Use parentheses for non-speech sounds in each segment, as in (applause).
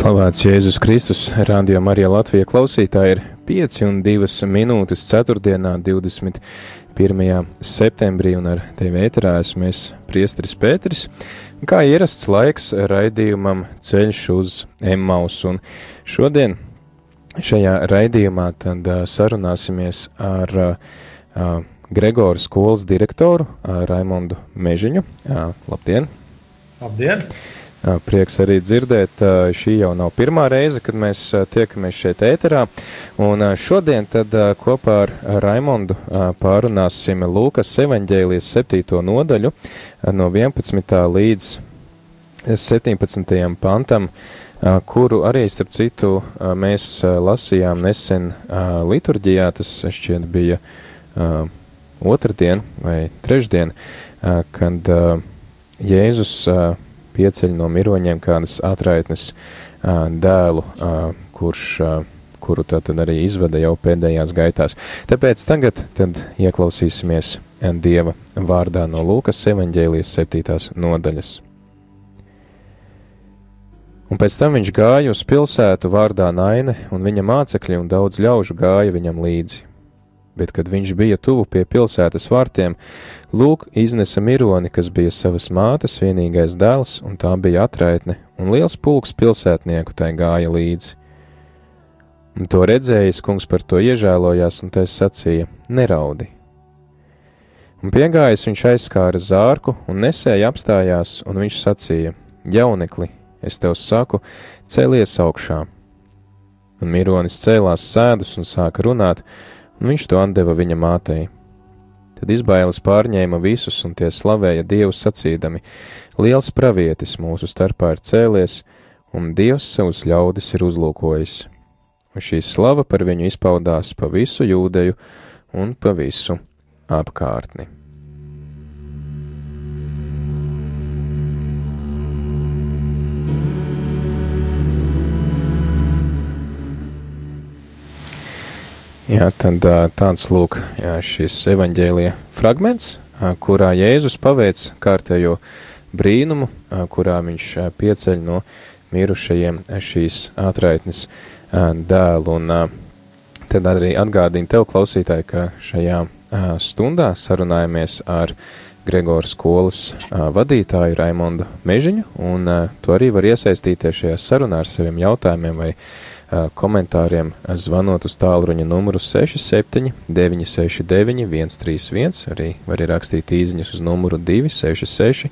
Slavēts Jēzus Kristus, Rādio Marija Latvija klausītāji ir 5 un 2 minūtes 4. 21. septembrī un ar tevi ēterā esmu es priesteris Pēteris. Kā ierasts laiks raidījumam ceļš uz Emmaus un šodien šajā raidījumā tad sarunāsimies ar Gregoru skolas direktoru Raimondu Mežiņu. Labdien! Labdien! Prieks arī dzirdēt, šī jau nav pirmā reize, kad mēs tiekamies šeit ēterā, un šodien tad kopā ar Raimondu pārunāsim Lūkas evaņģēlijas 7. nodaļu no 11. līdz 17. pantam, kuru arī, starp citu, mēs lasījām nesen liturģijā, tas šķiet bija otrdien vai trešdien, kad Jēzus pieceļ no miroņiem kādas atraitnes dēlu, kurš, kuru tā tad arī izvada jau pēdējās gaitās. Tāpēc tagad tad ieklausīsimies Dieva vārdā no Lūkas evaņģēlijas septītās nodaļas. Un pēc tam viņš gāja uz pilsētu vārdā Naine, un viņa mācekļi un daudz ļaužu gāja viņam līdzi bet kad viņš bija tuvu pie pilsētas vārtiem, lūk, iznesa mironi, kas bija savas mātes vienīgais dēls, un tā bija atraitne, un liels pulks pilsētnieku tai gāja līdzi. Un to redzējis, kungs par to iežēlojās, un tas sacīja: Neraudi! Un piegājis viņš aizskāra zārku, un nesēji apstājās, un viņš sacīja: Jaunekli, es tev saku, celies augšā! Un mironis cēlās sēdus un sāka runāt, un viņš to atdeva viņa mātei. Tad izbailes pārņēma visus, un tie slavēja Dievu sacīdami: Liels pravietis mūsu starpā ir cēlies, un Dievs savus ļaudis ir uzlūkojis. Un šī slava par viņu izpaudās pa visu jūdeju un pa visu apkārtni. Jā, tad tāds lūk jā, šis evaņģēlija fragments, kurā Jēzus paveic kārtējo brīnumu, kurā viņš pieceļ no mirušajiem šīs atraitnes dēlu. Un tad arī atgādina tev, klausītāji, ka šajā stundā sarunājamies ar Gregoru skolas vadītāju Raimondu Mežiņu, un tu arī var iesaistīties šajā sarunā ar saviem jautājumiem vai komentāriem, zvanot uz tālruņa numuru 67 969 131, arī var rakstīt īziņas uz numuru 266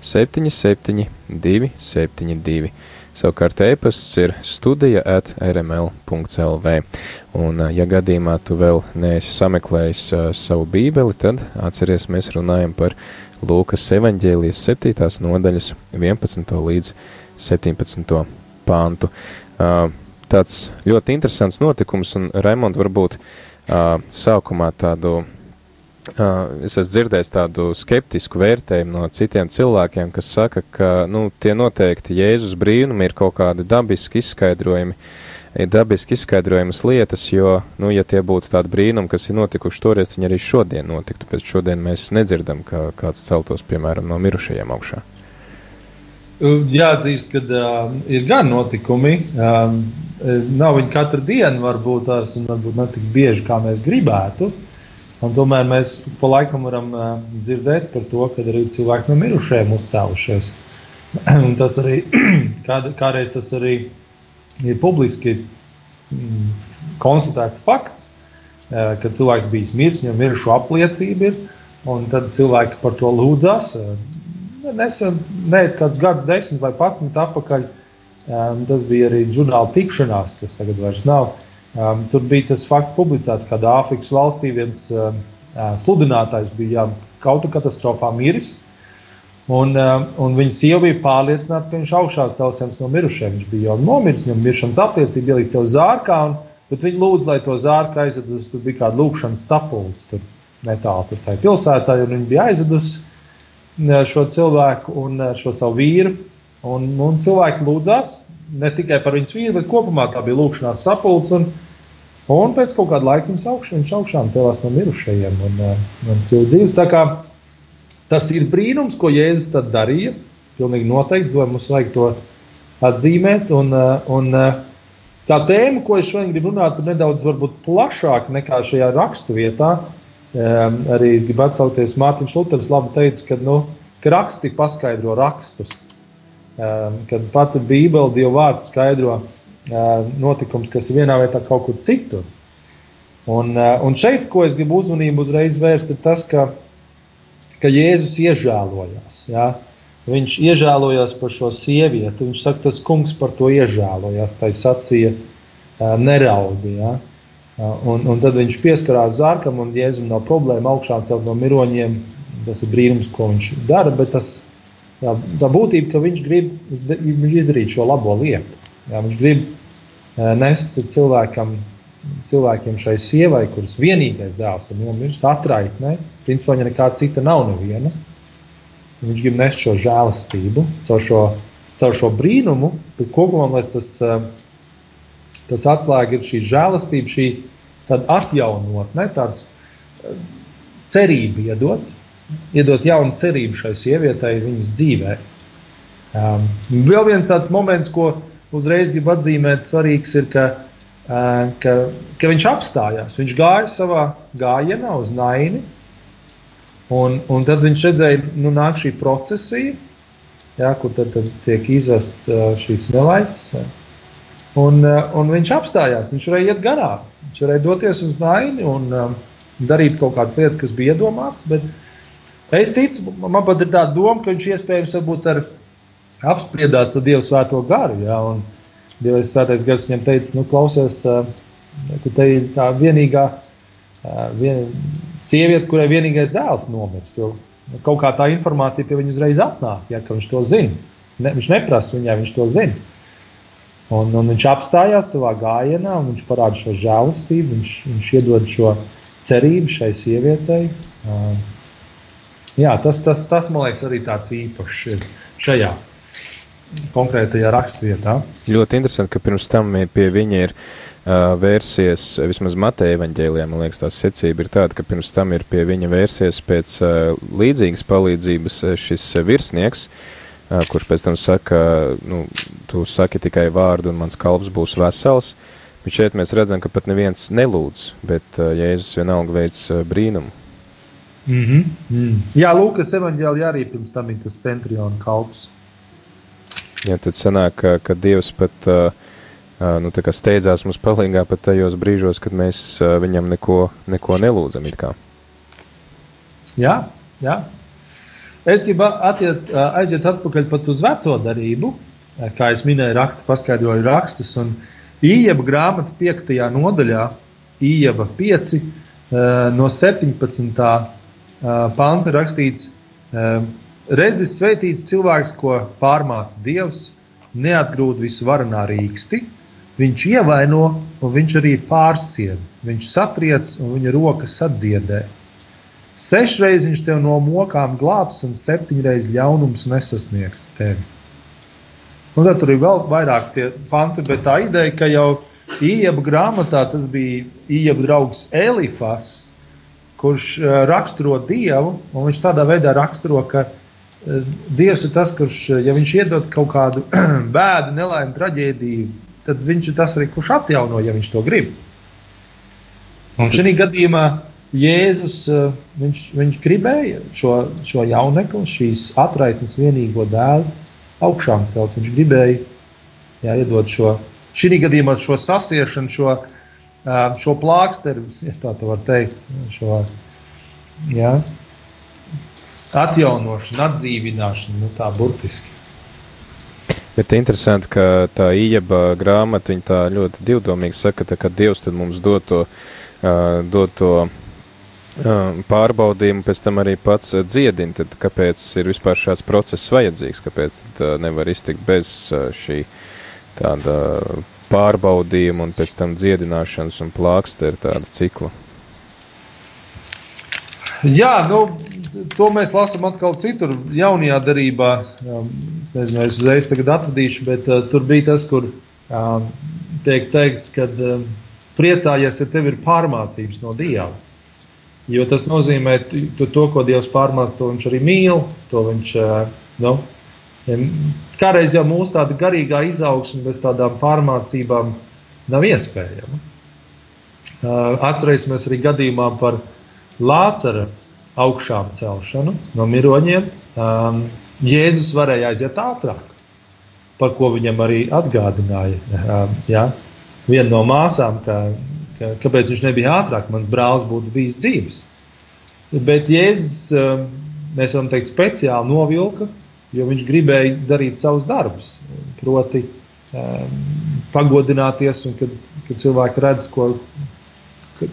77 272. Savukārt e-pasts ir studija at rml.lv. Un, ja gadījumā tu vēl neesi sameklējis uh, savu bībeli, tad atceries, mēs runājam par Lūkas evaņģēlijas 7. nodaļas 11. līdz 17. pāntu. Uh, tāds ļoti interesants notikums, un Raimond varbūt uh, sākumā tādu, uh, es esmu dzirdējis tādu skeptisku vērtējumu no citiem cilvēkiem, kas saka, ka, nu, tie noteikti Jēzus brīnumi ir kaut kādi dabiski izskaidrojumi, dabiski izskaidrojamas lietas, jo, nu, ja tie būtu tādi brīnumi, kas ir notikuši toreiz, viņi arī šodien notiktu, bet šodien mēs nedzirdam, ka kāds celtos, piemēram, no mirušajiem augšā. Jāatzīst, ka uh, ir gan notikumi. Um, nav viņi katru dienu, varbūt tās, varbūt ne tik bieži, kā mēs gribētu. Un tomēr mēs pa laikam varam uh, dzirdēt par to, ka arī cilvēki no mirušajiem uzcēlušies. (clears throat) un tas arī (clears throat) kād, kādreiz tas arī ir publiski mm, konstatēts fakts, uh, ka cilvēks bijis miris, viņam mirušu apliecība ir, un tad cilvēki par to lūdzas. Uh, nesen, ne kāds gads, desmit vai padsmit atpakaļ, um, tas bija arī žurnāla tikšanās, kas tagad vairs nav. Um, tur bija tas fakts publicēts, ka Āfrikas valstī viens um, uh, sludinātājs bija auto katastrofā miris. Un, uh, un viņa sieva bija pārliecināta, ka viņš augšā celsies no mirušajiem. Viņš bija jau nomiris, viņam miršanas apliecība, ielikt sev zārkā, un, bet viņi lūdza, lai to zārku aizvedu. Tur bija kāda lūkšanas sapulce, tur netālu tur tajā pilsētā, un viņi bija aizvedusi šo cilvēku un šo savu vīru. Un, un cilvēki lūdzās ne tikai par viņas vīru, bet kopumā tā bija lūkšanās sapulce. Un, un pēc kaut kāda laika viņš augšām, viņš augšām celās no mirušajiem un, un kļuva dzīves. Tas ir brīnums, ko Jēzus tad darīja. Pilnīgi noteikti, lai mums vajag to atzīmēt. Un, un tā tēma, ko es šodien gribu runāt, ir nedaudz plašāka nekā šajā rakstu vietā. Um, arī gribu atsaukties Mārtiņš Luters labi teica, ka, nu, ka raksti paskaidro rakstus. Um, kad pati Bībele, Dieva vārds skaidro uh, notikums, kas ir vienā vietā kaut kur citur. Un, un šeit, ko es gribu uzmanību uzreiz vērst, ir tas, ka ka Jēzus iežēlojās. Ja? Viņš iežēlojās par šo sievieti. Viņš saka, tas kungs par to iežēlojās. Tā sacīja, neraudi. Ja? Un, un tad viņš pieskarās zārkam, un Jēzum nav problēma augšā celt no miroņiem. Tas ir brīnums, ko viņš dara. Bet tas, jā, tā būtība, ka viņš grib viņš izdarīt šo labo lietu. Jā, viņš grib nest cilvēkam cilvēkiem šai sievai, kuras vienīgais dēls ir nomiris, atraitnē, principā viņa nekā cita nav neviena. Viņš grib nest šo žēlastību, caur šo, caur šo brīnumu, bet kopumā tas, eh, tas atslēga ir šī žēlastība, šī atjaunotne, tāds eh, cerība iedot, iedot jaunu cerību šai sievietei viņas dzīvē. Um, vēl viens tāds moments, ko uzreiz gribu atzīmēt, svarīgs ir, ka ka, ka viņš apstājās. Viņš gāja savā gājienā uz naini, un, un tad viņš redzēja, nu, nāk šī procesija, jā, kur tad, tad tiek izvests šīs nelaimes. Un, un viņš apstājās, viņš varēja iet garām, viņš varēja doties uz naini un um, darīt kaut kādas lietas, kas bija iedomāts. Bet es ticu, man pat ir tā doma, ka viņš iespējams ar apspriedās ar Dievu svēto garu. Jā, un, Dievs svētais gars viņam teica, nu, klausies, ka te ir tā vienīgā vien, sieviete, kurai vienīgais dēls nomirs. Jo kaut kā tā informācija pie viņa uzreiz atnāk, ja viņš to zina. Ne, viņš neprasa viņai, viņš to zina. Un, un viņš apstājās savā gājienā, viņš parāda šo žēlastību, viņš, viņš iedod šo cerību šai sievietei. Uh, jā, tas, tas, tas, man liekas, arī tāds īpašs ir šajā konkrētajā raksturvietā. Ļoti interesanti, ka pirms tam pie viņa ir uh, vērsies, vismaz Mateja evaņģēlijā, man liekas, tā secība ir tāda, ka pirms tam ir pie viņa vērsies pēc uh, līdzīgas palīdzības šis virsnieks, uh, kurš pēc tam saka, nu, tu saki tikai vārdu un mans kalps būs vesels. Bet šeit mēs redzam, ka pat neviens nelūdz, bet Jēzus vienalga veids brīnumu. Mm -hmm. mm. Jā, Lūkas evaņģēlijā arī pirms tam ir tas centriona kalps. Ja, tad sanāk, ka, ka Dievs pat nu, steidzās mums palīdzīgā pat tajos brīžos, kad mēs viņam neko, neko nelūdzam. Jā, jā. Es gribu atiet, aiziet atpakaļ pat uz veco darību, kā es minēju, raksta paskaidroju rakstus. Ījaba grāmata 5. nodaļā, Ījaba 5 no 17. panta rakstīts, Redzis, sveitīts cilvēks, ko pārmāca Dievs, neatgrūd visu varanā rīksti. Viņš ievaino, un viņš arī pārsien. Viņš satriec, un viņa rokas sadziedē. Sešreiz viņš tev no mokām glābs, un septiņreiz ļaunums nesasniegs tevi. Un tad tur ir vēl vairāk tie panti, bet tā ideja, ka jau Iebu grāmatā tas bija Iebu draugs Elifas, kurš uh, raksturo Dievu, un viņš tādā veidā raksturo, ka Dievs ir tas, kurš, ja viņš iedod kaut kādu (clears throat) bēdu, nelaimi, traģēdiju, tad viņš ir tas arī, kurš atjauno, ja viņš to grib. Un šajā gadījumā Jēzus viņš, viņš gribēja šo, šo jaunekli, šīs atraitnes vienīgo dēlu augšām celt. Viņš gribēja jā, iedot šo, šī gadījumā šo sasiešanu, šo, šo plāksteri, (laughs) ja tā var teikt, šo, jā, atjaunošana, atdzīvināšana, nu, tā burtiski. Bet interesanti, ka tā īņķa grāmata tā ļoti divdomīgi saka, tā, ka Dievs mums dod to, uh, dod to pārbaudījumu, pēc tam arī pats dziedina, tad kāpēc ir vispār šāds process vajadzīgs, kāpēc nevar iztikt bez šī tāda pārbaudījuma un pēc tam dziedināšanas un plākstera tāda cikla? Jā, nu, to mēs lasām atkal citur, jaunajā darbā. Es nezinu, es uzreiz tagad atradīšu, bet uh, tur bija tas, kur uh, tiek teikts, ka uh, priecājies, ja tev ir pārmācības no Dieva. Jo tas nozīmē, ka to, ko Dievs pārmāca, to viņš arī mīl. Viņš, nu, kādreiz jau mūsu tāda garīgā izaugsme bez tādām pārmācībām nav iespējama. Atcerēsimies arī gadījumā par Lācara augšām celšanu no miroņiem. Jēzus varēja aiziet ātrāk, par ko viņam arī atgādināja. Ja? Viena no māsām, ka ka, kāpēc viņš nebija ātrāk, mans brālis būtu bijis dzīves. Bet Jēzus, um, mēs varam teikt, speciāli novilka, jo viņš gribēja darīt savus darbus. Proti, um, pagodināties, un kad, kad cilvēki redz, ko,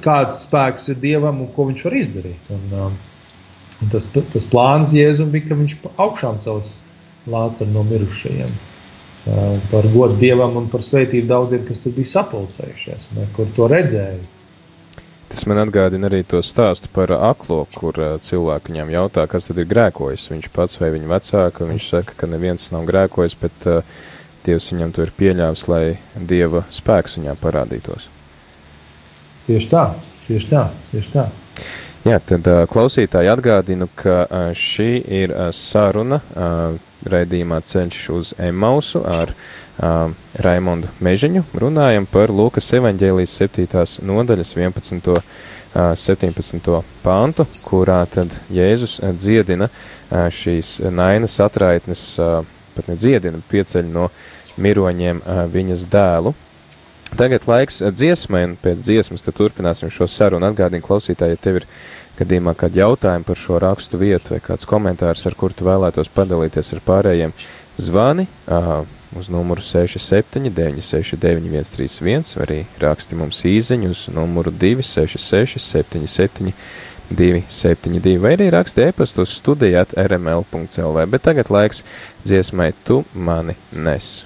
kāds spēks ir dievam un ko viņš var izdarīt. Un, um, un tas, tas plāns Jēzum bija, ka viņš augšām cels lācaru no mirušajiem par godu dievam un par svētību daudziem, kas tur bija sapulcējušies, un kur to redzēja. Tas man atgādina arī to stāstu par aklo, kur cilvēki viņam jautā, kas tad ir grēkojis. Viņš pats vai viņa vecāka, viņš saka, ka neviens nav grēkojis, bet uh, Dievs viņam to ir pieļāvis, lai Dieva spēks viņā parādītos. Tieši tā, tieši tā, tieši tā. Jā, tad klausītāji atgādinu, ka šī ir saruna raidījumā Ceļš uz Emausu ar uh, Raimondu Mežiņu. Runājam par Lūkas evaņģēlijas 7. nodaļas 11. Uh, 17. pāntu, kurā tad Jēzus dziedina uh, šīs nainas atraitnes, uh, pat ne dziedina, pieceļ no miroņiem uh, viņas dēlu. Tagad laiks dziesmai, un pēc dziesmas turpināsim šo sarunu. Atgādini klausītāji, ja tev ir gadījumā kādi jautājumi par šo rakstu vietu vai kāds komentārs, ar kur tu vēlētos padalīties ar pārējiem, zvani uh, uz numuru 67 969 131 vai arī raksti mums īziņu uz numuru 266 77 272 vai arī raksti e-pastu uz studijāt rml.lv, bet tagad laiks dziesmai Tu mani nes.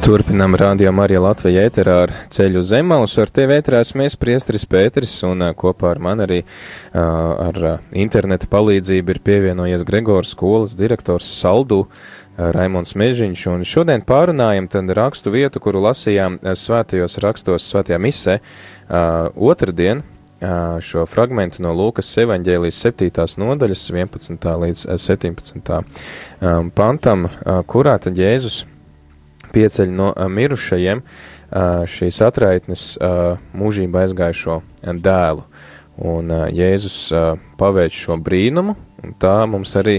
Turpinām rādījumā arī Latvijā ēterā ar ceļu zemaus. Ar tevi ēterās mēs priestris Pēteris un kopā ar man arī ar interneta palīdzību ir pievienojies Gregors skolas direktors Saldu Raimons Mežiņš. Un šodien pārunājam tad rakstu vietu, kuru lasījām svētajos rakstos svētajā misē otrdien. Šo fragment no Lūkas evanģēlijas 7. nodaļas 11. līdz ā, 17. ā, pantam, kurā tad Jēzus pieceļ no ā, mirušajiem ā, šīs atraitnes ā, mūžībā aizgājušo dēlu. Un Jēzus paveic šo brīnumu, un tā mums arī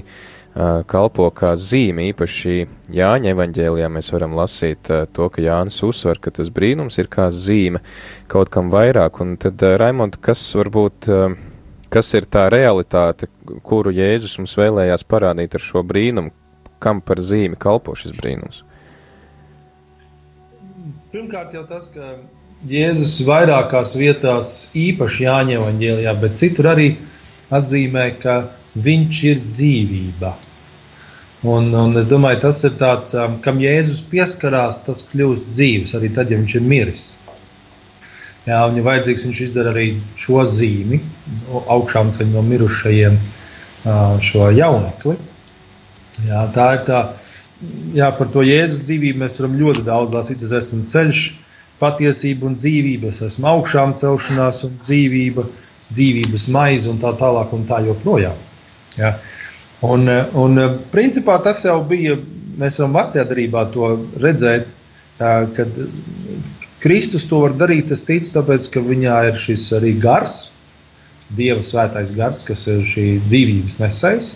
kalpo kā zīme. Īpaši Jāņa evaņģēlijā mēs varam lasīt to, ka Jānis uzsver, ka tas brīnums ir kā zīme kaut kam vairāk. Un tad, Raimond, kas varbūt, kas ir tā realitāte, kuru Jēzus mums vēlējās parādīt ar šo brīnumu, kam par zīmi kalpo šis brīnums? Pirmkārt, jau tas, ka Jēzus vairākās vietās, īpaši Jāņa evanģēlijā, bet citur arī atzīmē, ka viņš ir dzīvība. Un, un es domāju, tas ir tāds, um, kam Jēzus pieskarās, tas kļūst dzīves arī tad, ja viņš ir miris. Jā, un, ja vajadzīgs, viņš izdara arī šo zīmi, augšām ceļ no mirušajiem uh, šo jaunekli. Jā, tā ir tā, jā, par to Jēzus dzīvību mēs varam ļoti daudz lasīt. Es esmu ceļš, patiesība un dzīvība. Es esmu augšām celšanās un dzīvība, dzīvības maize un tā tālāk un tā joprojām. Jā. Un, un principā tas jau bija, mēs varam vecajā darbā to redzēt, kad Kristus to var darīt. Es ticu, tāpēc, ka viņā ir šis arī gars, Dieva svētais gars, kas ir šī dzīvības nesējs.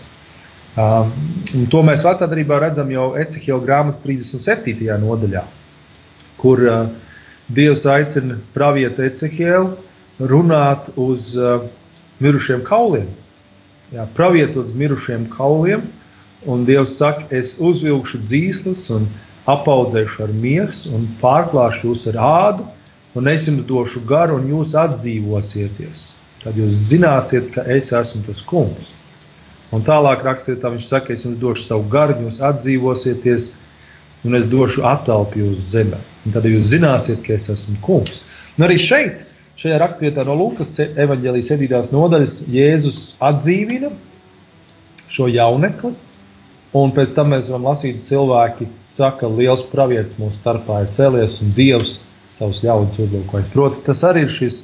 Um, to mēs vecā darbā redzam jau Ecehila grāmatas 37. nodaļā, kur uh, Dievs aicina pravietu Ecehielu runāt uz uh, mirušiem kauliem. Jā, pravietot uz mirušiem kauliem, un Dievs saka, es uzvilkšu dzīslas un apaudzēšu ar miesu un pārklāšu jūs ar ādu, un es jums došu garu, un jūs atdzīvosieties. Tad jūs zināsiet, ka es esmu tas kungs. Un tālāk rakstīt, viņš saka, es jums došu savu garu, jūs atdzīvosieties, un es došu atelpu uz zemi. Tad jūs zināsiet, ka es esmu kungs. Un arī šeit, šajā rakstvietā no Lukas evanģēlijas 7. nodaļas, Jēzus atdzīvina šo jaunekli, un pēc tam mēs varam lasīt, cilvēki saka, liels pravietis mūsu starpā ir cēlies, un Dievs savus ļaudis uzlūkojas. Proti, tas arī ir šis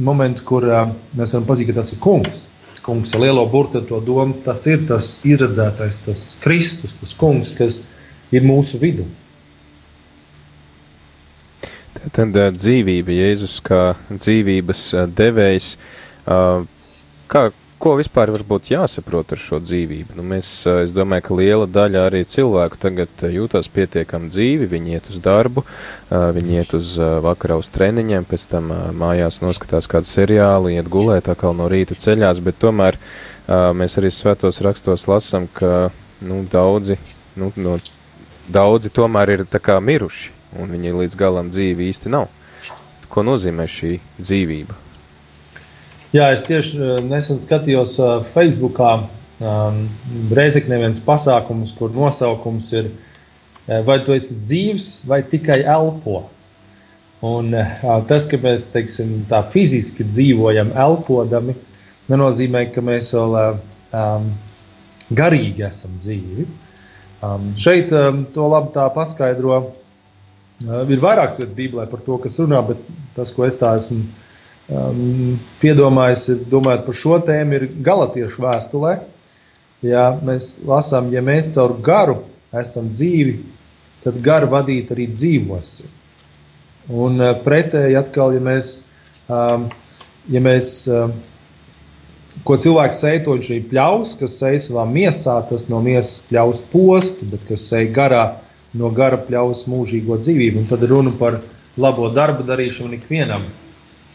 moments, kur uh, mēs varam pazīt, ka tas ir kungs kungs ar lielo burtu to domu, tas ir tas izredzētais, tas Kristus, tas kungs, kas ir mūsu vidū. Tad dzīvība, Jēzus kā dzīvības devējs, kā, ko vispār varbūt jāsaprot ar šo dzīvību? Nu, mēs, es domāju, ka liela daļa arī cilvēku tagad jūtas pietiekami dzīvi, viņi iet uz darbu, viņi iet uz vakarā uz treniņiem, pēc tam mājās noskatās kādu seriālu, iet gulēt atkal no rīta ceļās, bet tomēr mēs arī svētos rakstos lasam, ka nu, daudzi, nu, no, daudzi tomēr ir miruši, un viņi līdz galam dzīvi īsti nav. Ko nozīmē šī dzīvība? Jā, es tieši nesen skatījos uh, Facebookā um, Reizekne viens pasākums, kur nosaukums ir eh, vai tu esi dzīvs vai tikai elpo. Un eh, tas, ka mēs teiksim, tā fiziski dzīvojam, elpodami, nenozīmē, ka mēs vēl um, garīgi esam dzīvi. Um, šeit um, to labi paskaidro. Uh, ir vairākas vietas Bībelē par to, kas runā, bet tas, ko es tā esmu um, piedomājis, domājot par šo tēmu, ir Galatiešu vēstulē. Ja mēs lasām, ja mēs caur garu esam dzīvi, tad garu vadīt arī dzīvosim. Un uh, pretēji atkal, ja mēs, um, ja mēs um, ko cilvēks sēž, to arī pļaus, kas sēž savā miesā, tas no miesas pļaus postu, bet kas sēž garā, no gara pļaus mūžīgo dzīvību. Un tad runa par labo darbu darīšanu ikvienam.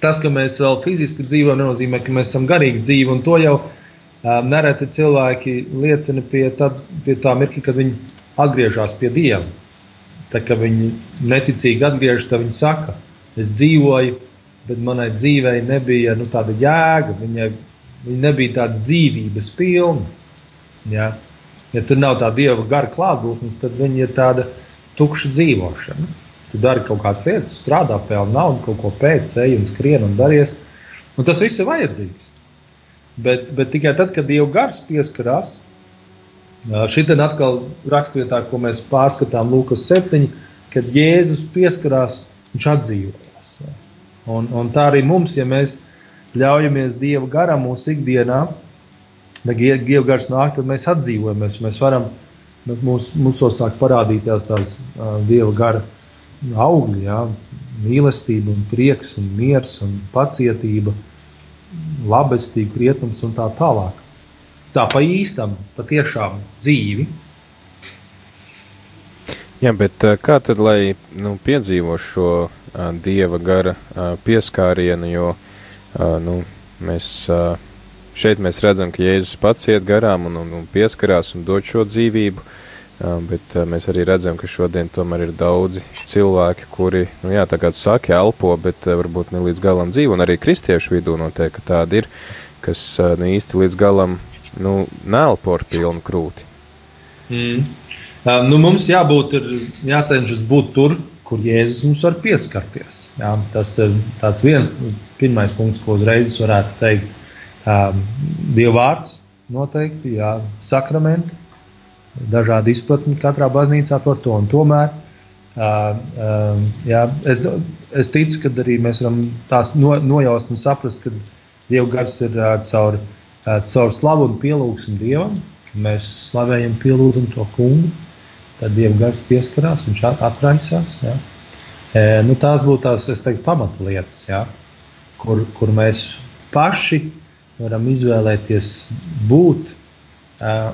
Tas, ka mēs vēl fiziski dzīvojam, nenozīmē, ka mēs esam garīgi dzīvi, un to jau um, nereti cilvēki liecina pie, tad, pie tā mirkļa, kad viņi atgriežas pie Dieva. Tā kā viņi neticīgi atgriežas, tad viņi saka, es dzīvoju, bet manai dzīvei nebija nu, tāda jēga, viņai Viņa nebija tāda dzīvības pilna. Ja? ja tur nav tā dieva gara klātbūtnes, tad viņa ir tāda tukša dzīvošana. Tu dari kaut kādas lietas, tu strādā, pelni naudu, kaut ko pēc, ej un skrien un daries. Un tas viss ir vajadzīgs. Bet, bet tikai tad, kad Dieva gars pieskarās, šī ir atkal rakstvietā, ko mēs pārskatām Lūkas 7, kad Jēzus pieskarās, viņš atdzīvojās. Un, un tā arī mums, ja mēs ļaujamies Dieva garam mūsu ikdienā, bet Dieva gars nāk, tad mēs atdzīvojamies. Mēs varam, mums, mums sāk parādīties tās Dieva gara augļi, jā, mīlestība, un prieks, un miers, un pacietība, labestība, krietums un tā tālāk. Tā pa īstam, patiešām dzīvi. Jā, bet kā tad, lai nu, piedzīvo šo uh, dieva gara uh, pieskārienu, jo Uh, nu, mēs, šeit mēs redzam, ka Jēzus pats iet garām un, un, un pieskarās un dod šo dzīvību, bet uh, mēs arī redzam, ka šodien tomēr ir daudzi cilvēki, kuri, nu jā, tā kā tu saki, elpo, bet uh, varbūt ne līdz galam dzīvo, un arī kristiešu vidū noteikti tādi ir, kas uh, ne īsti līdz galam, nu, neelpo ar pilnu krūti. Mm. Nu, mums jābūt, ir, jācenšas būt tur, kur Jēzus mums var pieskarties. Jā, tas ir viens pirmais punkts, ko uzreiz varētu teikt. Um, Dieva vārds noteikti, jā, sakramenti, dažādi izpratni katrā baznīcā par to. Un tomēr uh, uh, jā, es, es ticu, ka arī mēs varam tās no, nojaust un saprast, ka Dieva gars ir uh, caur, caur slavu un pielūgsmu Dievam. Mēs slavējam, pielūdzam to kungu tad Dieva gars pieskarās, viņš atraisās. Ja? E, nu, tās būtu tās teiktu, pamatlietas, ja? kur, kur mēs paši varam izvēlēties būt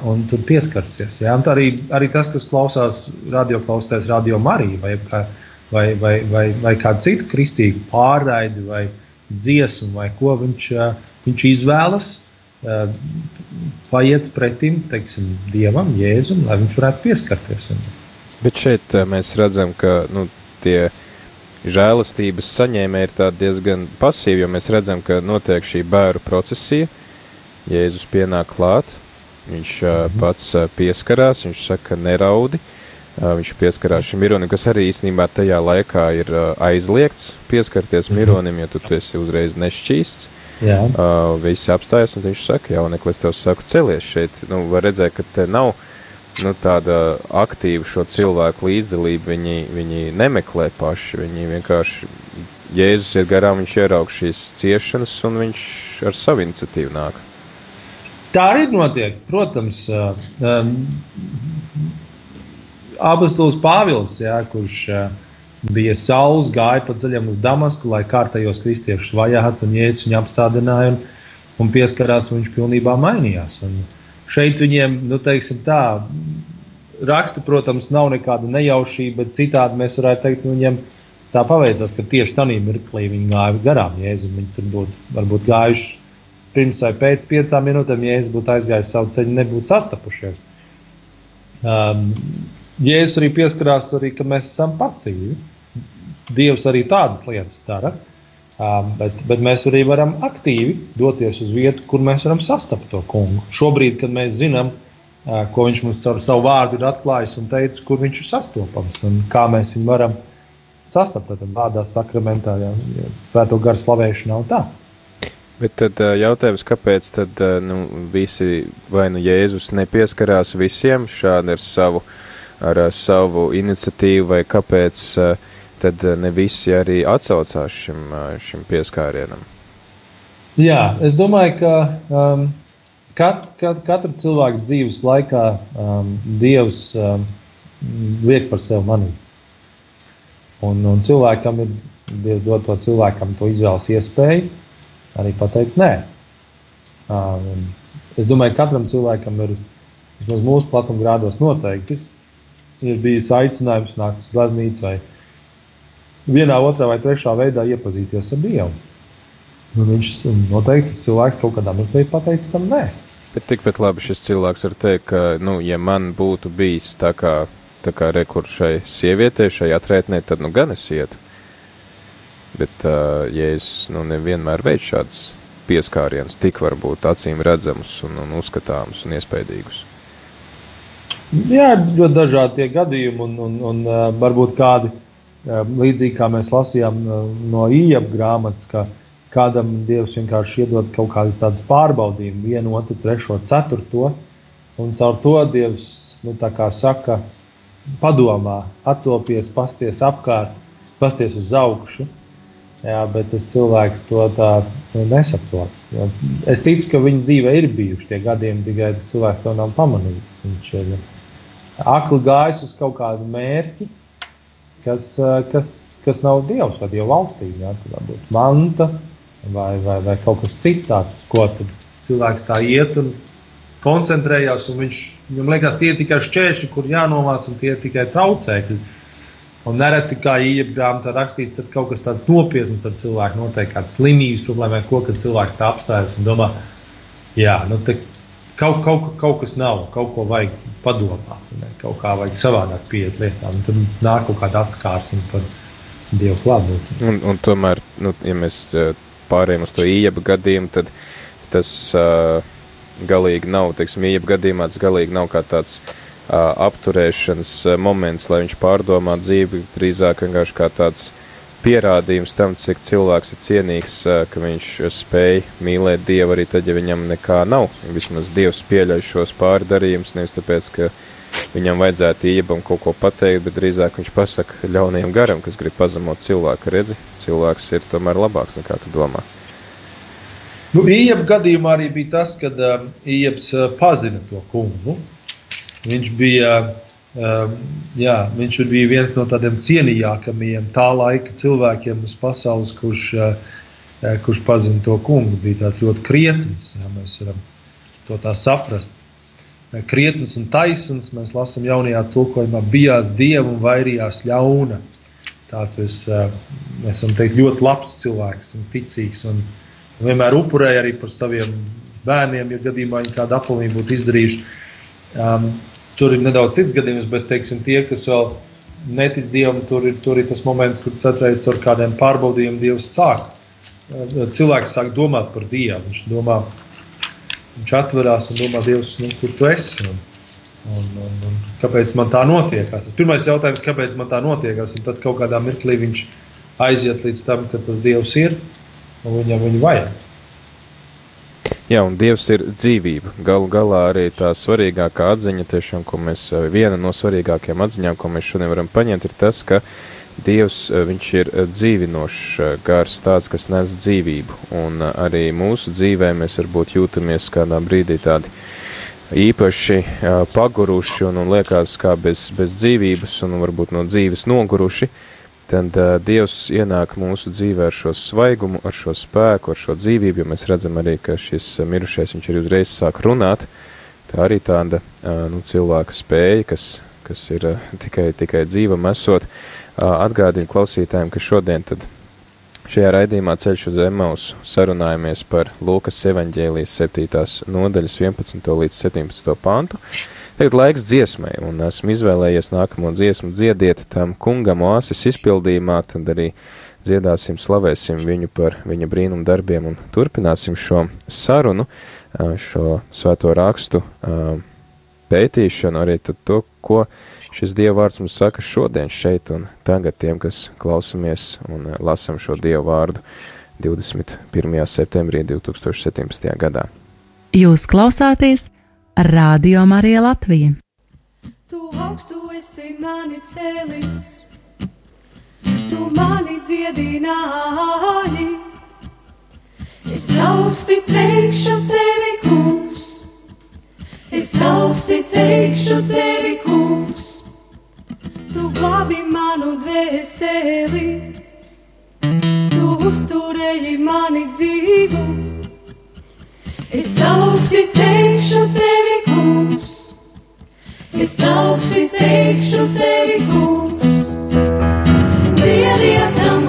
un tur pieskarties. Ja? Un arī, arī tas, kas klausās radio, klausās radio Mariju vai, vai, vai, vai, vai kādu citu kristīgu pārraidi vai dziesmu, vai ko viņš, viņš izvēlas paiet pretim teiksim, Dievam, Jēzum, lai viņš varētu pieskarties. Bet šeit mēs redzam, ka nu, tie žēlastības saņēmēji ir diezgan pasīvi, jo mēs redzam, ka notiek šī bērnu procesija. Jēzus pienāk klāt, viņš pats pieskarās, viņš saka, neraudi. Viņš pieskarās šim mironim, kas arī īstenībā tajā laikā ir aizliegts pieskarties mhm. mironim, ja tu esi uzreiz nešķīsts. Uh, visi apstājas, un viņš saka, jaunekli, es tev saku, celies šeit. Nu, var redzēt, ka te nav nu, tāda aktīva šo cilvēku līdzdalība. Viņi, viņi nemeklē paši, viņi vienkārši Jēzus iet garām, viņš ieraug šīs ciešanas, un viņš ar savu iniciatīvu nāk. Tā arī notiek. Protams, um, Abastulis Pāvils, jā, kurš uh, bija saules, gāja pa ceļam uz Damasku, lai kārtējos kristiešus vajātu, un Jēzus viņu apstādināja un, un pieskarās, un viņš pilnībā mainījās. Un šeit viņiem, nu, teiksim tā, raksta, protams, nav nekāda nejaušība, bet citādi mēs varētu teikt, nu, viņiem tā paveicās, ka tieši tādā mirklī viņi gāja garām Jēzum. Viņi tur būtu varbūt gājuši pirms vai pēc piecām minūtēm, ja Jēzus būtu aizgājis savu ceļu, nebūtu sastapušies. Um, Jēzus arī pieskarās, arī, ka mēs esam pasīvi. Dievs arī tādas lietas dara. Um, bet, bet mēs arī varam aktīvi doties uz vietu, kur mēs varam sastapt to kungu. Šobrīd, kad mēs zinām, ā, ko viņš mums caur savu vārdu ir atklājis un teicis, kur viņš ir sastopams un kā mēs viņu varam sastapt. Tad vārdā, sakramentā, ja, ja svēto garu slavēšanā un tā. Bet tad ā, jautājums, kāpēc tad ā, nu, visi vai nu Jēzus nepieskarās visiem šādi ar savu, ar ā, savu iniciatīvu, vai kāpēc tad ne visi arī atsaucās šim, šim pieskārienam? Jā, es domāju, ka um, kat, kat, katra cilvēka dzīves laikā um, Dievs um, liek par sevi manīt. Un, un cilvēkam ir Dievs dod to cilvēkam to izvēles iespēju arī pateikt nē. Um, es domāju, ka katram cilvēkam ir vismaz mūsu platuma grādos noteikti ir bijis aicinājums nākt uz baznīcu vai vienā, otrā vai trešā veidā iepazīties ar Dievu. Un viņš noteikti cilvēks kaut kādā mirklī pateicis tam nē. Bet tikpat labi šis cilvēks var teikt, ka, nu, ja man būtu bijis tā kā, tā kā rekur šai sievietei, šai atrētnē, tad nu gan es ietu. Bet, uh, es, nu, nevienmēr veicu šādas pieskārienas, tik varbūt acīm redzamus un, un uzskatāmus un iespaidīgus. Jā, ļoti dažādi tie gadījumi, un, un, un uh, varbūt kādi uh, līdzīgi kā mēs lasījām uh, no īņķa grāmatas, ka kādam Dievs vienkārši iedod kaut kādas tādas pārbaudījumus, vienu, otru, trešo, ceturto, un caur to Dievs, nu, saka, padomā, attopies, pasties apkārt, pasties uz augšu. Jā, bet tas cilvēks to tā nesaprot. Es ticu, ka viņa dzīvē ir bijuši tie gadījumi, tikai tas cilvēks to nav pamanījis. Viņš ir akli gājis uz kaut kādu mērķi, kas, eh, kas, kas nav dievs vai dieva valstība. Jā, tā būtu manta vai, vai, vai kaut kas cits tāds, uz ko cilvēks tā iet un koncentrējās. Un viņš, viņam liekas, tie ir tikai šķēršļi, kur jānovāc, un tie ir tikai traucēkļi. Un nereti, kā īņķa grāmatā rakstīts, tad kaut kas tāds nopietns ar cilvēku noteikti kāda slimības problēma, ko, cilvēks tā apstājas un domā, jā, nu, kaut, kaut, kaut kas nav, kaut ko vajag padomāt, ne? kaut kā vajag savādāk pieiet lietām. Tad nāk kaut kāda atskārsme par Dievu klātbūtni. Un, un tomēr, nu, ja mēs eh, pārējām uz to īņķa gadījumu, tad tas uh, galīgi nav, teiksim, īņķa gadījumā tas galīgi nav kā tāds uh, apturēšanas moments, lai viņš pārdomā dzīvi, drīzāk vienkārši kā tāds pierādījums tam, cik cilvēks ir cienīgs, ka viņš spēj mīlēt Dievu arī tad, ja viņam nekā nav. Vismaz Dievs pieļauj šos pārdarījumus, nevis tāpēc, ka viņam vajadzētu iebam kaut ko pateikt, bet drīzāk viņš pasaka ļaunajam garam, kas grib pazemot cilvēku. Redzi, cilvēks ir tomēr labāks nekā tu domā. Nu, Iepas gadījumā arī bija tas, ka um, Iepas uh, pazina to kungu. Viņš bija, um, jā, viņš bija viens no tādiem cienījākajiem tā laika cilvēkiem uz pasaules, kurš, uh, kurš pazina to kungu. Bija tāds ļoti krietns, jā, mēs varam to tā saprast. Krietns un taisns, mēs lasām jaunajā tulkojumā, bijās dievu un vairījās ļauna. Tāds es, uh, mēs varam teikt, ļoti labs cilvēks un ticīgs. Un, un vienmēr upurēja arī par saviem bērniem, ja gadījumā viņi kādu apelīnu būtu izdarījuši. Um, tur ir nedaudz cits gadījums, bet teiksim, tie, kas vēl netic Dievam, tur ir, tur ir tas moments, kur citreiz ar kādiem pārbaudījumiem Dievs sāk. Uh, Cilvēks sāk domāt par Dievu. Viņš domā, viņš atverās un domā, Dievs, nu, kur tu esi. Un, un, un, un kāpēc man tā notiekās? Tas pirmais jautājums, kāpēc man tā notiekās, un tad kaut kādā mirklī viņš aiziet līdz tam, ka tas Dievs ir un viņam viņu vajag. Jā, un Dievs ir dzīvība. Galu galā arī tā svarīgākā atziņa, tiešām, ko mēs, eh, viena no svarīgākajām atziņām, ko mēs šodien varam paņemt, ir tas, ka Dievs eh, ir eh, dzīvinošs gars, tāds, kas nes dzīvību. Un arī mūsu dzīvē mēs varbūt jūtamies kādā brīdī tādi īpaši uh, paguruši un, un liekas kā bez, bez dzīvības un varbūt no dzīves noguruši, tad uh, Dievs ienāk mūsu dzīvē ar šo svaigumu, ar šo spēku, ar šo dzīvību, jo mēs redzam arī, ka šis mirušais viņš arī uzreiz sāk runāt. Tā arī tāda uh, nu, cilvēka spēja, kas, kas ir uh, tikai, tikai dzīvam esot. Uh, atgādinu klausītājiem, ka šodien tad Šajā raidījumā ceļš uz Emausu sarunājamies par Lūkas evaņģēlijas 7. nodaļas 11. līdz 17. pantu. Tagad laiks dziesmai, un esmu izvēlējies nākamo dziesmu dziediet tam kungam oasis izpildījumā, tad arī dziedāsim, slavēsim viņu par viņa brīnumu darbiem un turpināsim šo sarunu, šo svēto rakstu pētīšanu, arī to, ko šis Dieva vārds mums saka šodien šeit un tagad tiem, kas klausamies un lasam šo Dieva vārdu 21. septembrī 2017. gadā. Jūs klausāties Radio Marija Latvija. Tu augstu esi mani cēlis, tu mani dziedināji. Es augsti teikšu tevi, kungs, es augsti teikšu tevi, kungs. Tu glābi manu dvēseli, tu uzturēji mani dzīvu. Es augsti teikšu tevi, kungs. Es augsti teikšu tevi, kungs. Dziediet tam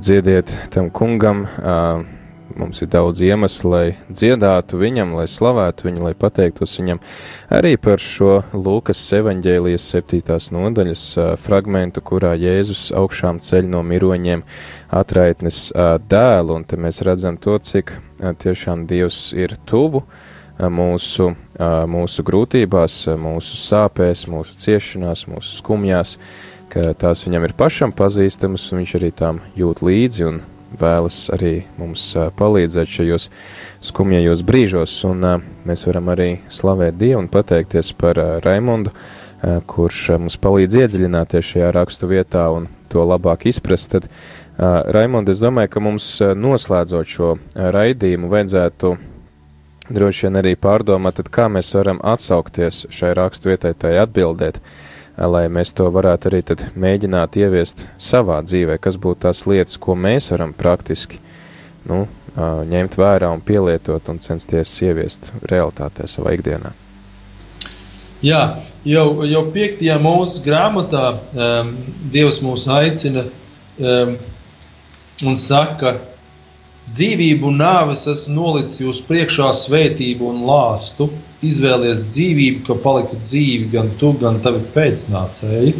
dziediet tam kungam. Mums ir daudz iemeslu, lai dziedātu viņam, lai slavētu viņu, lai pateiktos viņam arī par šo Lūkas evanģēlijas septītās nodaļas fragmentu, kurā Jēzus augšām ceļ no miroņiem atraitnes dēlu, un te mēs redzam to, cik tiešām Dievs ir tuvu mūsu, mūsu grūtībās, mūsu sāpēs, mūsu ciešanās, mūsu skumjās, ka tās viņam ir pašam pazīstamas, un viņš arī tām jūt līdzi un vēlas arī mums palīdzēt šajos skumjajos brīžos, un mēs varam arī slavēt Dievu un pateikties par Raimondu, kurš mums palīdz iedziļināties šajā rakstu vietā un to labāk izprast, tad ā, Raimonda, es domāju, ka mums noslēdzot šo raidījumu vajadzētu droši vien arī pārdomāt, kā mēs varam atsaukties šai rakstu vietai, tai atbildēt, lai mēs to varētu arī mēģināt ieviest savā dzīvē, kas būtu tās lietas, ko mēs varam praktiski nu, ņemt vērā un pielietot un censties ieviest realitātē savā ikdienā. Jā, jau, jau piektajā mūsu grāmatā um, Dievs mūs aicina um, un saka, Dzīvību un nāves esmu nolicis jūs priekšā svētību un lāstu. Izvēlies dzīvību, ka paliktu dzīvi gan tu, gan tavi pēcnācēji.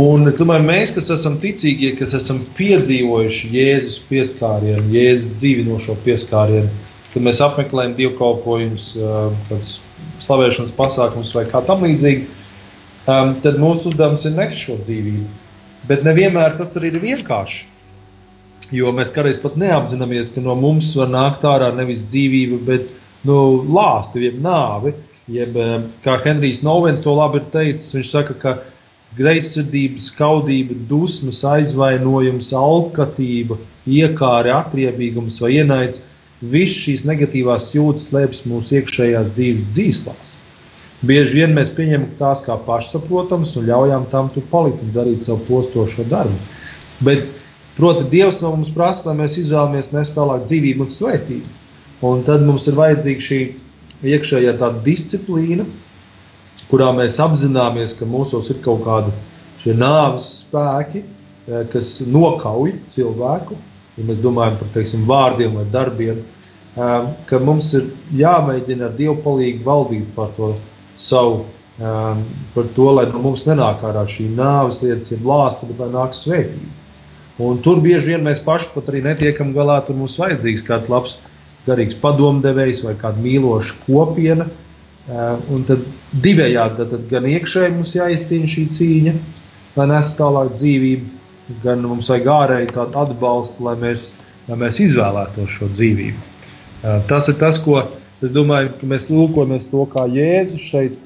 Un domāju, mēs, kas esam ticīgie, kas esam piedzīvojuši Jēzus pieskārienu, Jēzus dzīvinošo pieskārienu, kad mēs apmeklējam dievkalpojumus, ā, kāds slavēšanas pasākums vai kā tam līdzīgi, tad mūsu uzdevums ir nest šo dzīvību. Bet nevienmēr tas arī ir vienkārši. Jo mēs kādreiz pat neapzināmies, ka no mums var nākt ārā nevis dzīvība, bet nu, lāsti, jeb nāve. Jeb, kā Henrijs Novens to labi ir teicis, viņš saka, ka greizsirdība, skaudība, dusmas, aizvainojums, alkatība, iekāra, atriebīgums vai ienaids, visas šīs negatīvās jūtas slēpjas mūsu iekšējās dzīves dzīslās. Bieži vien mēs pieņemam tās kā pašsaprotamas un ļaujam tam tur palikt un darīt savu postošo darbu. Bet, proti, Dievs no mums prasa, lai mēs izvēlamies nest tālāk dzīvību un svētību. Un tad mums ir vajadzīga šī iekšējā disciplīna, kurā mēs apzināmies, ka mūsos ir kaut kādi nāves spēki, eh, kas nokauj cilvēku. Ja mēs domājam par teiksim, vārdiem vai darbiem, eh, ka mums ir jāmēģina ar Dievu palīdzību valdīt par to savu, eh, par to, lai no mums nenāk ārā šī nāves lietas, ir lāsta, bet lai nāk svētība. Un tur bieži vien mēs paši pat arī netiekam galā. Tur mums vajadzīgs kāds labs, garīgs padomdevējs vai kāda mīloša kopiena. Eh, Un tad divējādi tad, tad gan iekšēji mums jāizcīna šī cīņa, lai nestu tālāk dzīvību, gan mums vajag ārēji tādu atbalstu, lai mēs, lai mēs izvēlētos šo dzīvību. Eh, Tas ir tas, ko es domāju, ka mēs lūkojamies to, kā Jēzus šeit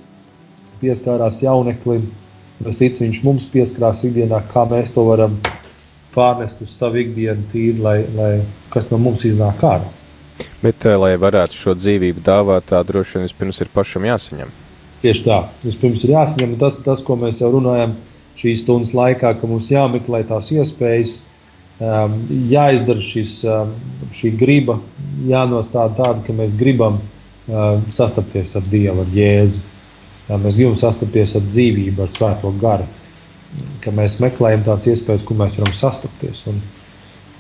pieskārās jauneklim. Es ticu, viņš mums pieskarās ikdienā, kā mēs to varam pārnest uz savu ikdienu, tīri, lai, lai kas no mums iznāk ārā. Bet, eh, lai varētu šo dzīvību dāvāt, tā droši vien vispirms ir pašam jāsaņem. Tieši tā. Vispirms ir jāsaņem tas, tas, ko mēs jau runājam šīs stundas laikā, ka mums jāmeklē tās iespējas, um, jāizdara šis, um, šī griba, jānostāda tāda, ka mēs gribam um, sastapties ar Dievu, ar Jēzu. Mēs gribam sastapties ar dzīvību, ar Svēto garu. Ka mēs meklējam tās iespējas, kur mēs varam sastapties. Un,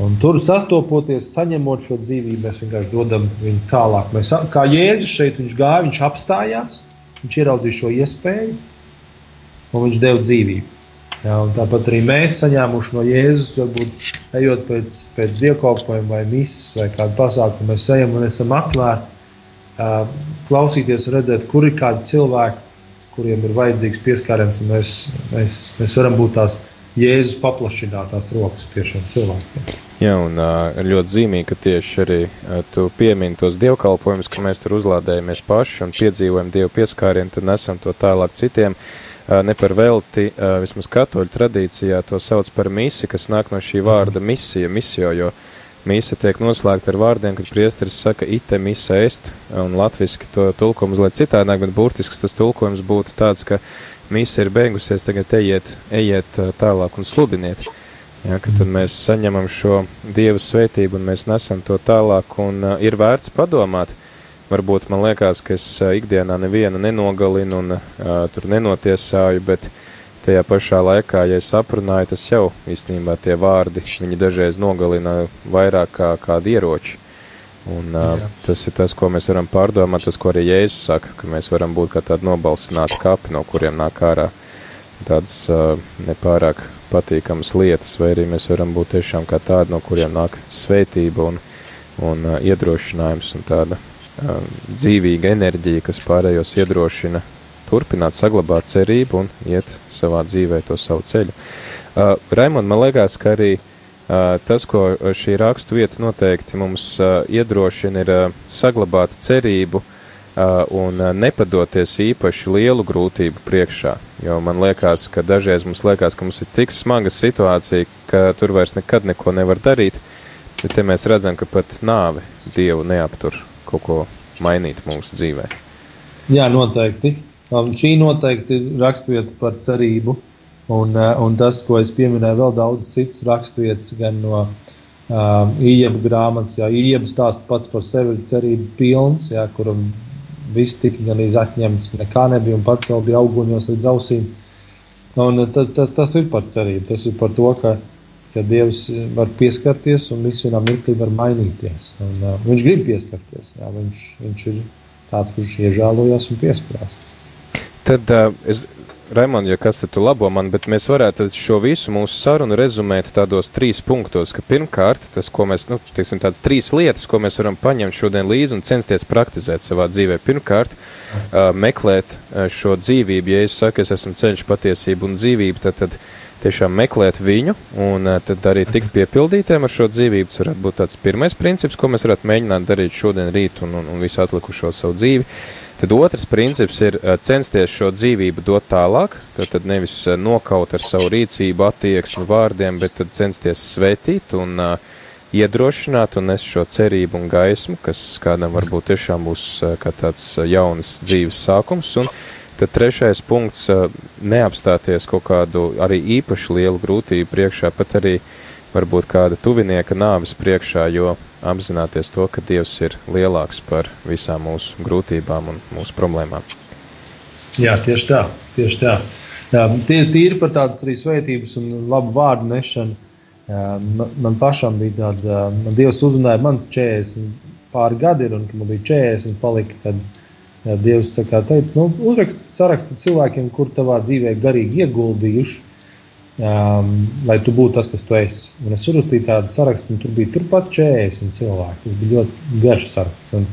un tur sastopoties, saņemot šo dzīvību, mēs vienkārši dodam viņu tālāk. Mēs, kā Jēzus šeit gāja, viņš apstājās, viņš ieraudzīja šo iespēju un viņš deva dzīvību. Jā, tāpat arī mēs saņēmuši no Jēzus, varbūt ejot pēc, pēc dievkalpojuma vai misijas vai kāda pasākuma, mēs ejam un esam atvērti klausīties redzēt, kur ir kādi cilvēki, kuriem ir vajadzīgs pieskāriens, un mēs, mēs, mēs varam būt tās Jēzus paplašinātās rokas pie šiem cilvēkiem. Jā, un ā, ļoti zīmīgi, ka tieši arī ā, tu piemini tos dievkalpojumus, ka mēs tur uzlādējamies paši un piedzīvojam dievu pieskārienu, tad nesam to tālāk citiem. Ā, Ne par velti, ā, vismaz katoļu tradīcijā to sauc par misi, kas nāk no šī vārda misija, misio, jo Mīsa tiek noslēgta ar vārdiem, kad priesteris saka, ite misa est, un latviski to tulkojums, lai citādāk, bet burtisks tas tulkojums būtu tāds, ka misa ir beigusies, tagad ejiet, ejiet ā, tālāk un sludiniet. Ja, tad mēs saņemam šo Dieva svētību un mēs nesam to tālāk, un uh, ir vērts padomāt. Varbūt man liekas, ka es uh, ikdienā nevienu nenogalinu un uh, tur nenotiesāju, bet tajā pašā laikā, ja es aprunāju, tas jau īstenībā tie vārdi, viņi dažreiz nogalina vairāk kā kādi ieroči. Un, uh, tas ir tas, ko mēs varam pārdomāt, tas, ko arī Jēzus saka, ka mēs varam būt kā tādi nobalsināti kapi, no kuriem nāk ārā tādas uh, nepārāk patīkamas lietas, vai arī mēs varam būt tiešām kā tādi, no kuriem nāk svētība un, un uh, iedrošinājums un tāda uh, dzīvīga enerģija, kas pārējos iedrošina turpināt, saglabāt cerību un iet savā dzīvē to savu ceļu. Uh, Raimond, man liekas, ka arī uh, tas, ko šī rakstu vieta noteikti mums iedrošina, ir saglabāt cerību un nepadoties īpaši lielu grūtību priekšā. Jo man liekas, ka dažreiz mums liekas, ka mums ir tik smaga situācija, ka tur vairs nekad neko nevar darīt, bet te mēs redzam, ka pat nāve Dievu neaptur kaut ko mainīt mūsu dzīvē. Jā, noteikti. Šī noteikti ir raksturvieta par cerību. Un, uh, un tas, ko es pieminēju, vēl daudz citas raksturvietas, gan no um, Iebu grāmatas, jā, Iebu stāsts pats par sevi ir cerība pilns, jā, kuram viss tika gan atņemts, nekā nebija un pats vēl bija auguņos līdz ausīm. Un uh, tad, tas, tas ir par cerību. Tas ir par to, ka, ka Dievs var pieskarties un viss vienā mirklī var mainīties. Un, uh, viņš grib pieskarties. Jā, viņš, viņš ir tāds, kurš iežēlojas un pieskarās. Tad uh, es, Raimond, ja kas te tu labo man, bet mēs varētu tad šo visu mūsu sarunu rezumēt tādos trīs punktos, ka pirmkārt, tas, ko mēs, nu, teiksim, tādas trīs lietas, ko mēs varam paņemt šodien līdzi un censties praktizēt savā dzīvē. Pirmkārt, uh, meklēt uh, šo dzīvību, ja es saku, es esmu ceļš, patiesība un dzīvība, tad, tad tiešām meklēt viņu un uh, tad arī tikt piepildītiem ar šo dzīvību. Tas varētu būt tāds pirmais princips, ko mēs varētu mēģināt darīt šodien, rīt un, un, un visu atlikušo savu dzīvi. Tad otrs princips ir uh, censties šo dzīvību dot tālāk. Tad, nevis uh, nokaut ar savu rīcību, attieksmi, vārdiem, bet censties svētīt un uh, iedrošināt un nest šo cerību un gaismu, kas kādam varbūt tiešām būs uh, kā tāds uh, jaunas dzīves sākums. Un tad trešais punkts uh, - neapstāties kaut kādu arī īpaši lielu grūtību priekšā, pat arī varbūt kāda tuvinieka nāves priekšā, jo apzināties to, ka Dievs ir lielāks par visām mūsu grūtībām un mūsu problēmām. Jā, tieši tā. Tieši tā. Jā, tie ir par tādas arī svētības un labu vārdu nešanu. Man, man pašam bija tāda, man Dievs uzrunāja, man 40 pāri gadi ir, un man bija 40 palika, kad jā, Dievs tā kā teica, nu, uzraksti sarakstu cilvēkiem, kur tavā dzīvē garīgi ieguldījuši, um, lai tu būtu tas, kas tu esi. Un es uzrakstīju tādu sarakstu, un tur bija turpat 40 cilvēki. Tas bija ļoti garš saraksts. Un,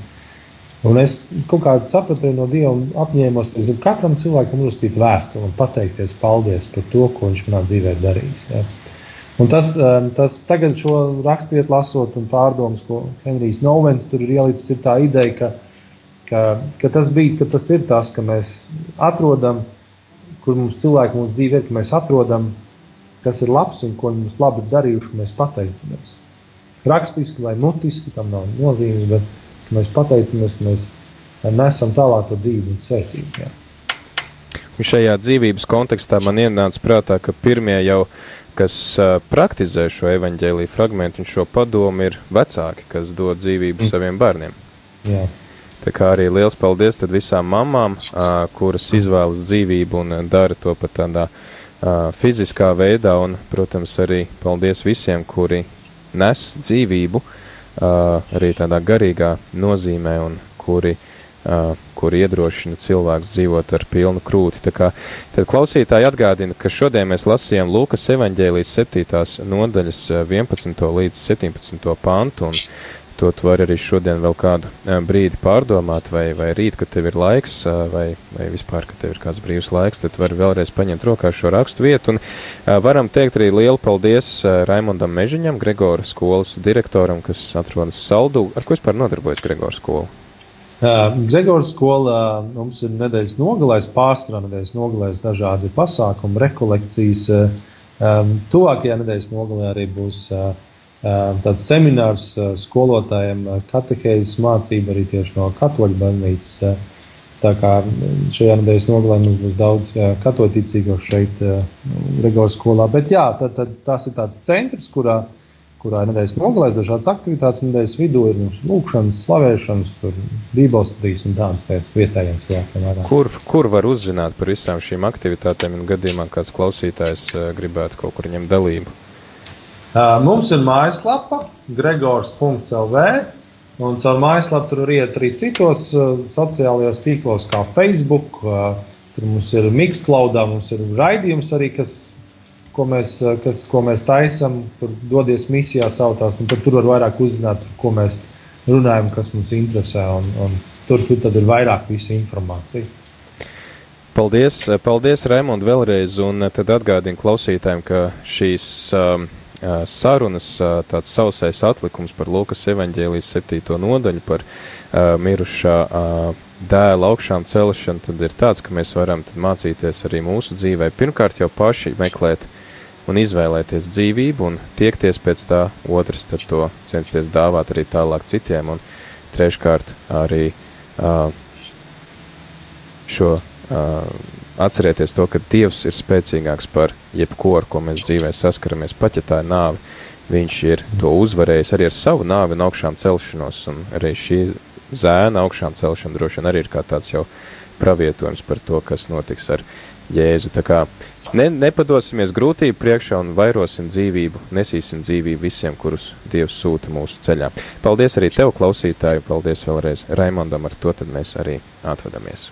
Un es kaut kādā sapratu no Dieva un apņēmos, katram cilvēkam uzrakstīt vēstuli un pateikties paldies par to, ko viņš manā dzīvē ir darījis. Ja. Un tas, um, tas tagad šo raksturvietu lasot un pārdomas, ko Henrijs Novens tur ir ielicis, ir tā ideja, ka, ka, ka tas bija, ka tas ir tas, ka mēs atrodam, kur mums cilvēki mūsu dzīvē ka mēs atrodam, kas ir labs un ko mums labi ir darījuši, mēs pateicamies. Rakstiski vai mutiski, tam nav nozīme, bet mēs pateicamies, ka mēs nesam tālāk to dzīvi un svētību. Jā. Šajā dzīvības kontekstā man ienāca prātā, ka pirmie jau, kas praktizē šo evaņģēlīju fragmentu un šo padomu, ir vecāki, kas dod dzīvību saviem bērniem. Jā. Tā kā arī liels paldies tad visām mamām, kuras izvēlas dzīvību un dara to pat tādā uh, fiziskā veidā, un, protams, arī paldies visiem, kuri nes dzīvību arī tādā garīgā nozīmē un kuri uh, kur iedrošina cilvēks dzīvot ar pilnu krūti. Tā kā, tad klausītāji atgādina, ka šodien mēs lasījām Lūkas evaņģēlijas 7. nodaļas uh, 11. līdz 17. pantu, un to tu vari arī šodien vēl kādu uh, brīdi pārdomāt, vai, vai rīt, kad tev ir laiks, uh, vai, vai vispār, kad tev ir kāds brīvs laiks, tad vari vēlreiz paņemt rokā šo rakstu vietu, un uh, varam teikt arī lielu paldies Raimondam Mežiņam, Gregora skolas direktoram, kas atrodas Saldū. Ar ko vispār nodarbojas Gregora skola? Uh, Gregors skolā mums ir nedēļas nogalēs, pārsvarā nedēļas nogalēs dažādi pasākumi, rekolekcijas. Uh, um, tuvākajā nedēļas nogalē arī būs uh, tāds seminārs skolotājiem, katehēzes mācība arī tieši no katoļu baznīcas. Tā kā šajā nedēļas nogalē mums būs daudz katoļticīgo šeit Gregors skolā. Bet jā, tad, tad tas ir tāds centrs, kurā kurā ir nedēļas nogalēs dažādas aktivitātes. Nedēļas vidū ir mums lūkšanas, slavēšanas, bībeles studijas un tādas lietas vietējiem cilvēkiem. Kur, kur var uzzināt par visām šīm aktivitātēm, un gadījumā kāds klausītājs gribētu kaut kur ņemt dalību? Mums ir mājaslapa gregors.lv. Un caur mājaslapu tur iet arī citos sociālajos tīklos, kā Facebook. Tur mums ir Mixcloudā, mums ir raidījums arī, kas, ko mēs, kas, ko mēs taisām. Tur dodies misijā saucās, tur var vairāk uzzināt, ko mēs runājam, kas mums interesē. Un, un tur, tur ir vairāk visa informācija. Paldies, paldies Raimond, vēlreiz, un tad atgādinu klausītājiem, ka šīs um, sarunas, tāds sausais atlikums par Lūkas evaņģēlijas septīto nodaļu, par mirušā dēla augšām celšanu, tad ir tāds, ka mēs varam mācīties arī mūsu dzīvē. Pirmkārt jau paši meklēt un izvēlēties dzīvību un tiekties pēc tā, otrs tad to censties dāvāt arī tālāk citiem, un treškārt arī šo atcerieties to, ka Dievs ir spēcīgāks par jebko, ar ko mēs dzīvē saskaramies, pat ja tā ir nāve. Viņš ir to uzvarējis arī ar savu nāvi un augšām celšanos, un arī šī zēna augšām celšana droši vien arī ir kā tāds jau pravietojums par to, kas notiks ar Jēzu. Tā kā ne, nepadosimies grūtību priekšā un vairosim dzīvību, nesīsim dzīvību visiem, kurus Dievs sūta mūsu ceļā. Paldies arī tev, klausītāji, paldies vēlreiz Raimondam, ar to tad mēs arī atvadamies.